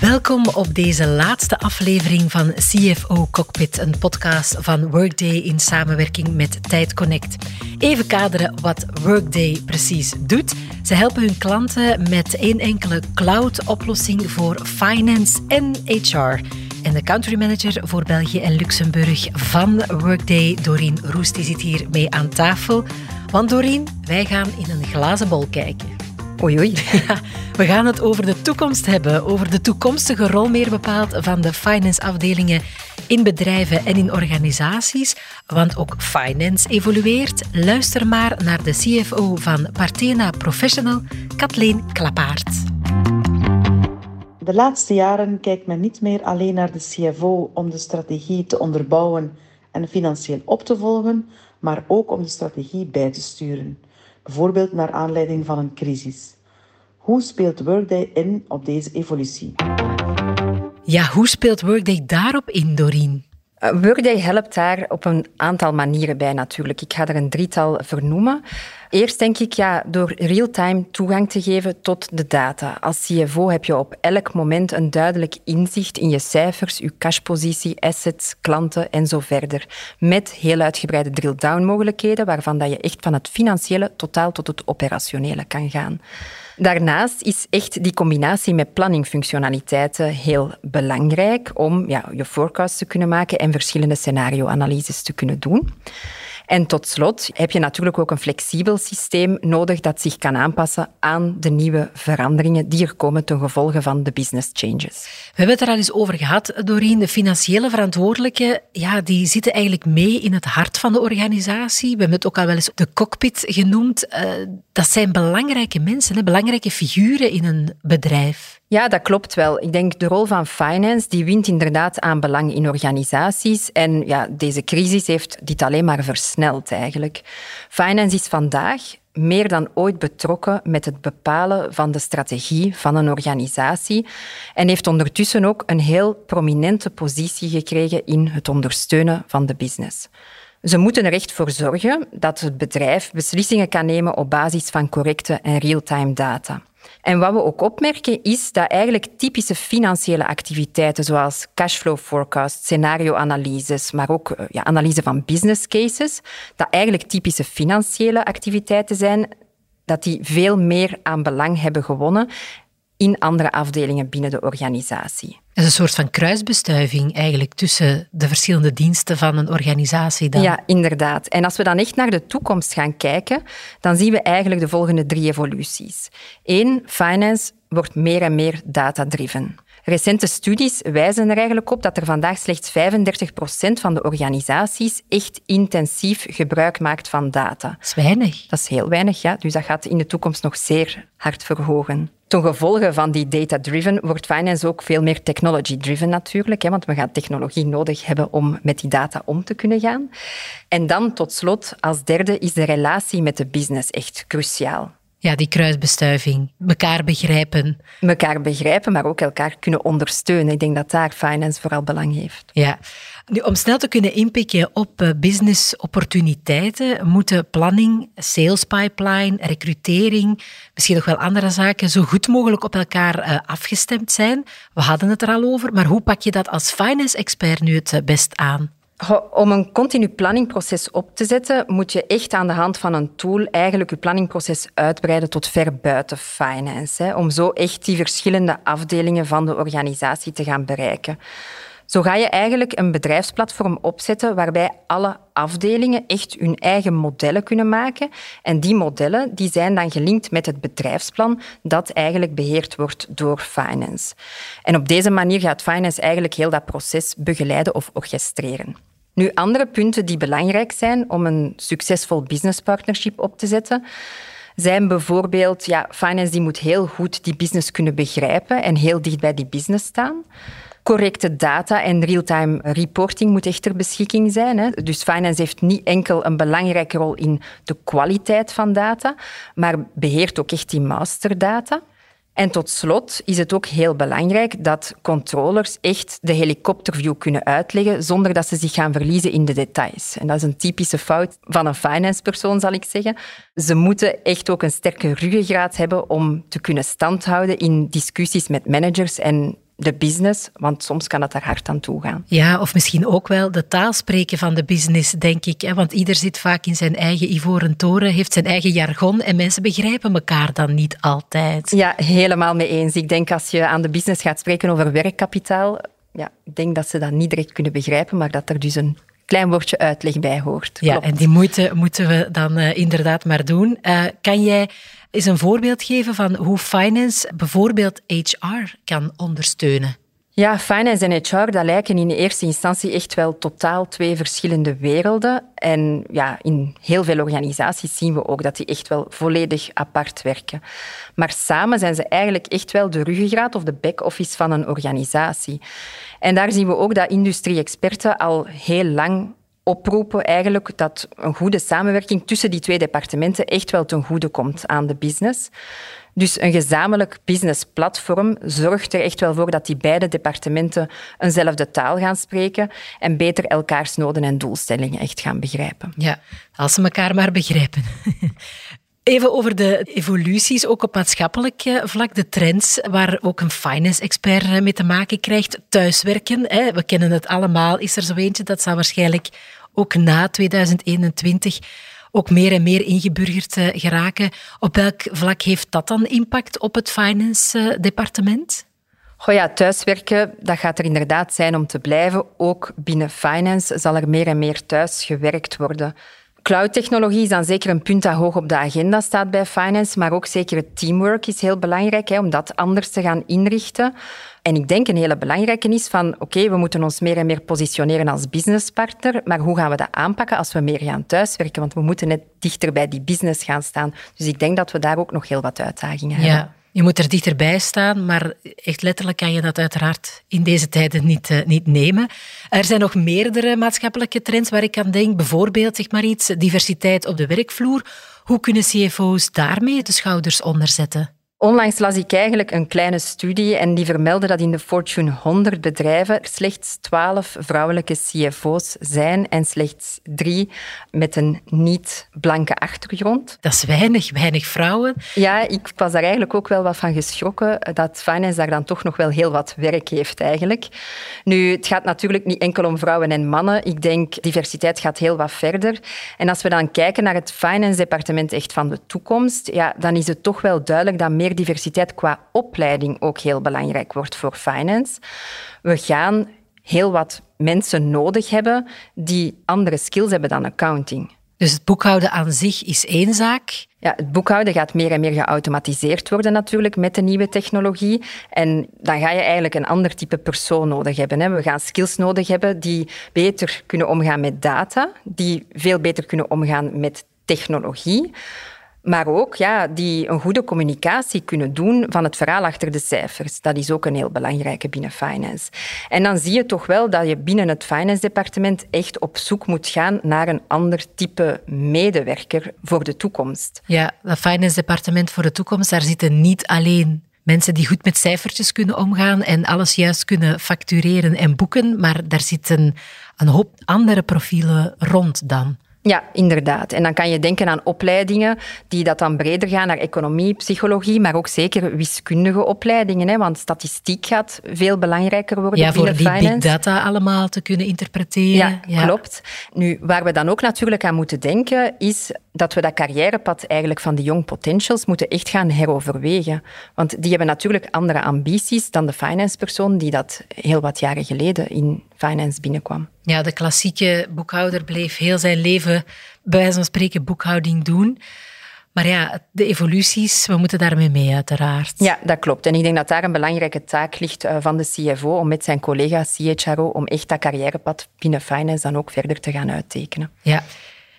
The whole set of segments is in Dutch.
Welkom op deze laatste aflevering van CFO Cockpit, een podcast van Workday in samenwerking met Tijd Connect. Even kaderen wat Workday precies doet. Ze helpen hun klanten met één enkele cloud-oplossing voor finance en HR. En de country manager voor België en Luxemburg van Workday, Doreen Roest, die zit hier mee aan tafel. Want Doreen, wij gaan in een glazen bol kijken. Oei, oei. we gaan het over de toekomst hebben, over de toekomstige rol meer bepaald van de finance-afdelingen in bedrijven en in organisaties, want ook finance evolueert. Luister maar naar de CFO van Partena Professional, Kathleen Klapaert. De laatste jaren kijkt men niet meer alleen naar de CFO om de strategie te onderbouwen en financieel op te volgen, maar ook om de strategie bij te sturen bijvoorbeeld naar aanleiding van een crisis. Hoe speelt Workday in op deze evolutie? Ja, hoe speelt Workday daarop in, Doreen? Eh, Workday helpt daar op een aantal manieren bij natuurlijk. Ik ga er een drietal vernoemen. Eerst denk ik ja, door real-time toegang te geven tot de data. Als CFO heb je op elk moment een duidelijk inzicht in je cijfers, je cashpositie, assets, klanten en zo verder. Met heel uitgebreide drill-down mogelijkheden waarvan dat je echt van het financiële totaal tot het operationele kan gaan. Daarnaast is echt die combinatie met planningfunctionaliteiten heel belangrijk om ja, je forecast te kunnen maken en verschillende scenario-analyses te kunnen doen. En tot slot heb je natuurlijk ook een flexibel systeem nodig dat zich kan aanpassen aan de nieuwe veranderingen die er komen ten gevolge van de business changes. We hebben het er al eens over gehad, Doreen. De financiële verantwoordelijken ja, die zitten eigenlijk mee in het hart van de organisatie. We hebben het ook al wel eens de cockpit genoemd. Uh, dat zijn belangrijke mensen, hè, belangrijke figuren in een bedrijf. Ja, dat klopt wel. Ik denk de rol van finance die wint inderdaad aan belang in organisaties. En ja, deze crisis heeft dit alleen maar versneld eigenlijk. Finance is vandaag meer dan ooit betrokken met het bepalen van de strategie van een organisatie en heeft ondertussen ook een heel prominente positie gekregen in het ondersteunen van de business. Ze moeten er echt voor zorgen dat het bedrijf beslissingen kan nemen op basis van correcte en real-time data. En wat we ook opmerken is dat eigenlijk typische financiële activiteiten zoals cashflow forecast, scenario-analyses, maar ook eh, ja, analyse van business cases, dat eigenlijk typische financiële activiteiten zijn, dat die veel meer aan belang hebben gewonnen in andere afdelingen binnen de organisatie. Dat is een soort van kruisbestuiving eigenlijk tussen de verschillende diensten van een organisatie dan. Ja, inderdaad. En als we dan echt naar de toekomst gaan kijken, dan zien we eigenlijk de volgende drie evoluties. Eén, finance wordt meer en meer data-driven. Recente studies wijzen er eigenlijk op dat er vandaag slechts 35% van de organisaties echt intensief gebruik maakt van data. Dat is weinig. Dat is heel weinig, ja. Dus dat gaat in de toekomst nog zeer hard verhogen. Ten gevolge van die data-driven wordt finance ook veel meer technology-driven natuurlijk, hè, want we gaan technologie nodig hebben om met die data om te kunnen gaan. En dan tot slot, als derde, is de relatie met de business echt cruciaal. Ja, die kruisbestuiving. Mekaar begrijpen. Mekaar begrijpen, maar ook elkaar kunnen ondersteunen. Ik denk dat daar finance vooral belang heeft. Ja. Nu, om snel te kunnen inpikken op eh, business-opportuniteiten, moeten planning, sales pipeline, recrutering, misschien nog wel andere zaken, zo goed mogelijk op elkaar uh, afgestemd zijn. We hadden het er al over, maar hoe pak je dat als finance-expert nu het eh, best aan? Om een continu planningproces op te zetten, moet je echt aan de hand van een tool eigenlijk je planningproces uitbreiden tot ver buiten finance. Hè, om zo echt die verschillende afdelingen van de organisatie te gaan bereiken. Zo ga je eigenlijk een bedrijfsplatform opzetten waarbij alle afdelingen echt hun eigen modellen kunnen maken. En die modellen die zijn dan gelinkt met het bedrijfsplan dat eigenlijk beheerd wordt door finance. En op deze manier gaat finance eigenlijk heel dat proces begeleiden of orchestreren. Nu, andere punten die belangrijk zijn om een succesvol business partnership op te zetten, zijn bijvoorbeeld, ja, finance die moet heel goed die business kunnen begrijpen en heel dicht bij die business staan. Correcte data en real-time reporting moet echt ter beschikking zijn. Hè. Dus finance heeft niet enkel een belangrijke rol in de kwaliteit van data, maar beheert ook echt die masterdata. En tot slot is het ook heel belangrijk dat controllers echt de helikopterview kunnen uitleggen zonder dat ze zich gaan verliezen in de details. En dat is een typische fout van een finance-persoon, zal ik zeggen. Ze moeten echt ook een sterke ruggengraat hebben om te kunnen standhouden in discussies met managers en de business, want soms kan dat daar hard aan toe gaan. Ja, of misschien ook wel de taal spreken van de business, denk ik. Hè? Want ieder zit vaak in zijn eigen ivoren toren, heeft zijn eigen jargon en mensen begrijpen elkaar dan niet altijd. Ja, helemaal mee eens. Ik denk als je aan de business gaat spreken over werkkapitaal, ja, ik denk dat ze dat niet direct kunnen begrijpen, maar dat er dus een klein woordje uitleg bij hoort. Ja, en die moeite moeten we dan uh, inderdaad maar doen. Uh, kan jij eens een voorbeeld geven van hoe finance bijvoorbeeld HR kan ondersteunen? Ja, finance en HR dat lijken in eerste instantie echt wel totaal twee verschillende werelden. En ja, in heel veel organisaties zien we ook dat die echt wel volledig apart werken. Maar samen zijn ze eigenlijk echt wel de ruggengraat of de back-office van een organisatie. En daar zien we ook dat industrie-experten al heel lang oproepen eigenlijk dat een goede samenwerking tussen die twee departementen echt wel ten goede komt aan de business. Dus een gezamenlijk businessplatform zorgt er echt wel voor dat die beide departementen eenzelfde taal gaan spreken en beter elkaars noden en doelstellingen echt gaan begrijpen. Ja, als ze elkaar maar begrijpen. Even over de evoluties, ook op maatschappelijk eh, vlak, de trends waar ook een finance-expert eh, mee te maken krijgt. Thuiswerken, we kennen het allemaal, is er zo eentje, dat zal waarschijnlijk ook na 2021 ook meer en meer ingeburgerd eh, geraken. Op welk vlak heeft dat dan impact op het finance-departement? Goh ja, thuiswerken, dat gaat er inderdaad zijn om te blijven. Ook binnen finance zal er meer en meer thuis gewerkt worden. Cloud-technologie is dan zeker een punt dat hoog op de agenda staat bij finance, maar ook zeker het teamwork is heel belangrijk hè, om dat anders te gaan inrichten. En ik denk een hele belangrijke is van, oké, we moeten ons meer en meer positioneren als businesspartner, maar hoe gaan we dat aanpakken als we meer gaan thuiswerken? Want we moeten net dichter bij die business gaan staan. Dus ik denk dat we daar ook nog heel wat uitdagingen ja. hebben. Je moet er dichterbij staan, maar echt letterlijk kan je dat uiteraard in deze tijden niet, uh, niet nemen. Er zijn nog meerdere maatschappelijke trends waar ik aan denk. Bijvoorbeeld, zeg maar iets, diversiteit op de werkvloer. Hoe kunnen CFO's daarmee de schouders onder zetten? Onlangs las ik eigenlijk een kleine studie en die vermeldde dat in de Fortune 100 bedrijven slechts 12 vrouwelijke CFO's zijn en slechts drie met een niet-blanke achtergrond. Dat is weinig, weinig vrouwen. Ja, ik was daar eigenlijk ook wel wat van geschrokken dat finance daar dan toch nog wel heel wat werk heeft eigenlijk. Nu, het gaat natuurlijk niet enkel om vrouwen en mannen. Ik denk diversiteit gaat heel wat verder. En als we dan kijken naar het finance-departement echt van de toekomst, ja, dan is het toch wel duidelijk dat meer meer diversiteit qua opleiding ook heel belangrijk wordt voor finance. We gaan heel wat mensen nodig hebben die andere skills hebben dan accounting. Dus het boekhouden aan zich is één zaak. Ja, het boekhouden gaat meer en meer geautomatiseerd worden natuurlijk met de nieuwe technologie. En dan ga je eigenlijk een ander type persoon nodig hebben. We gaan skills nodig hebben die beter kunnen omgaan met data, die veel beter kunnen omgaan met technologie maar ook ja, die een goede communicatie kunnen doen van het verhaal achter de cijfers. Dat is ook een heel belangrijke binnen finance. En dan zie je toch wel dat je binnen het finance-departement echt op zoek moet gaan naar een ander type medewerker voor de toekomst. Ja, dat finance-departement voor de toekomst, daar zitten niet alleen mensen die goed met cijfertjes kunnen omgaan en alles juist kunnen factureren en boeken, maar daar zitten een hoop andere profielen rond dan. Ja, inderdaad. En dan kan je denken aan opleidingen die dat dan breder gaan naar economie, psychologie, maar ook zeker wiskundige opleidingen. Hè, want statistiek gaat veel belangrijker worden ja, voor die big data allemaal te kunnen interpreteren. Ja, klopt. Nu, waar we dan ook natuurlijk aan moeten denken, is dat we dat carrièrepad eigenlijk van die young potentials moeten echt gaan heroverwegen. Want die hebben natuurlijk andere ambities dan de finance persoon die dat heel wat jaren geleden in finance binnenkwam. Ja, de klassieke boekhouder bleef heel zijn leven, bij wijze van spreken, boekhouding doen. Maar ja, de evoluties, we moeten daarmee mee, uiteraard. Ja, dat klopt. En ik denk dat daar een belangrijke taak ligt eh, van de CFO om met zijn collega CHRO om echt dat carrièrepad binnen finance dan ook verder te gaan uittekenen. Ja.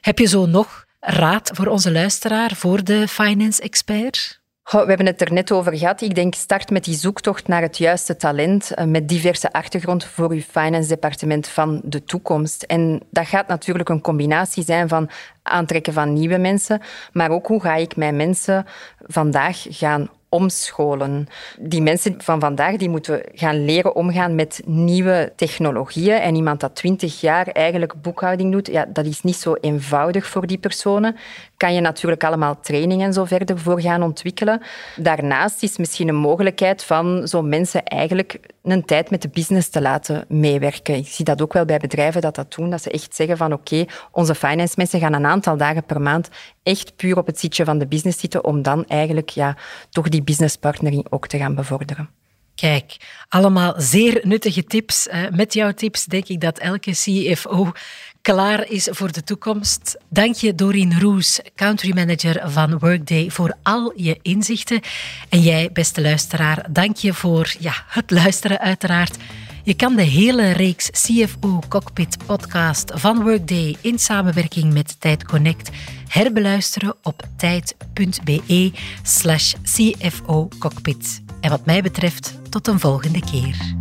Heb je zo nog raad voor onze luisteraar, voor de finance expert? we hebben het er net over gehad. Ik denk, start met die zoektocht naar het juiste talent eh, met diverse achtergrond voor uw finance departement van de toekomst. En dat gaat natuurlijk een combinatie zijn van aantrekken van nieuwe mensen, maar ook hoe ga ik mijn mensen vandaag gaan omscholen. Die mensen van vandaag die moeten gaan leren omgaan met nieuwe technologieën. En iemand dat twintig jaar eigenlijk boekhouding doet, ja, dat is niet zo eenvoudig voor die personen. Kan je natuurlijk allemaal trainingen en zo verder voor gaan ontwikkelen. Daarnaast is misschien een mogelijkheid van zo mensen eigenlijk een tijd met de business te laten meewerken. Ik zie dat ook wel bij bedrijven dat dat doen, dat ze echt zeggen van oké, onze finance mensen gaan een aantal dagen per maand echt puur op het zitje van de business zitten om dan eigenlijk ja, toch die businesspartnering ook te gaan bevorderen. Kijk, allemaal zeer nuttige tips. Met jouw tips denk ik dat elke CFO klaar is voor de toekomst. Dank je Doreen Roes, country manager van Workday, voor al je inzichten. En jij, beste luisteraar, dank je voor ja, het luisteren uiteraard. Je kan de hele reeks CFO Cockpit podcast van Workday in samenwerking met Tijd Connect herbeluisteren op tijd.be slash CFO Cockpit. En wat mij betreft, tot een volgende keer.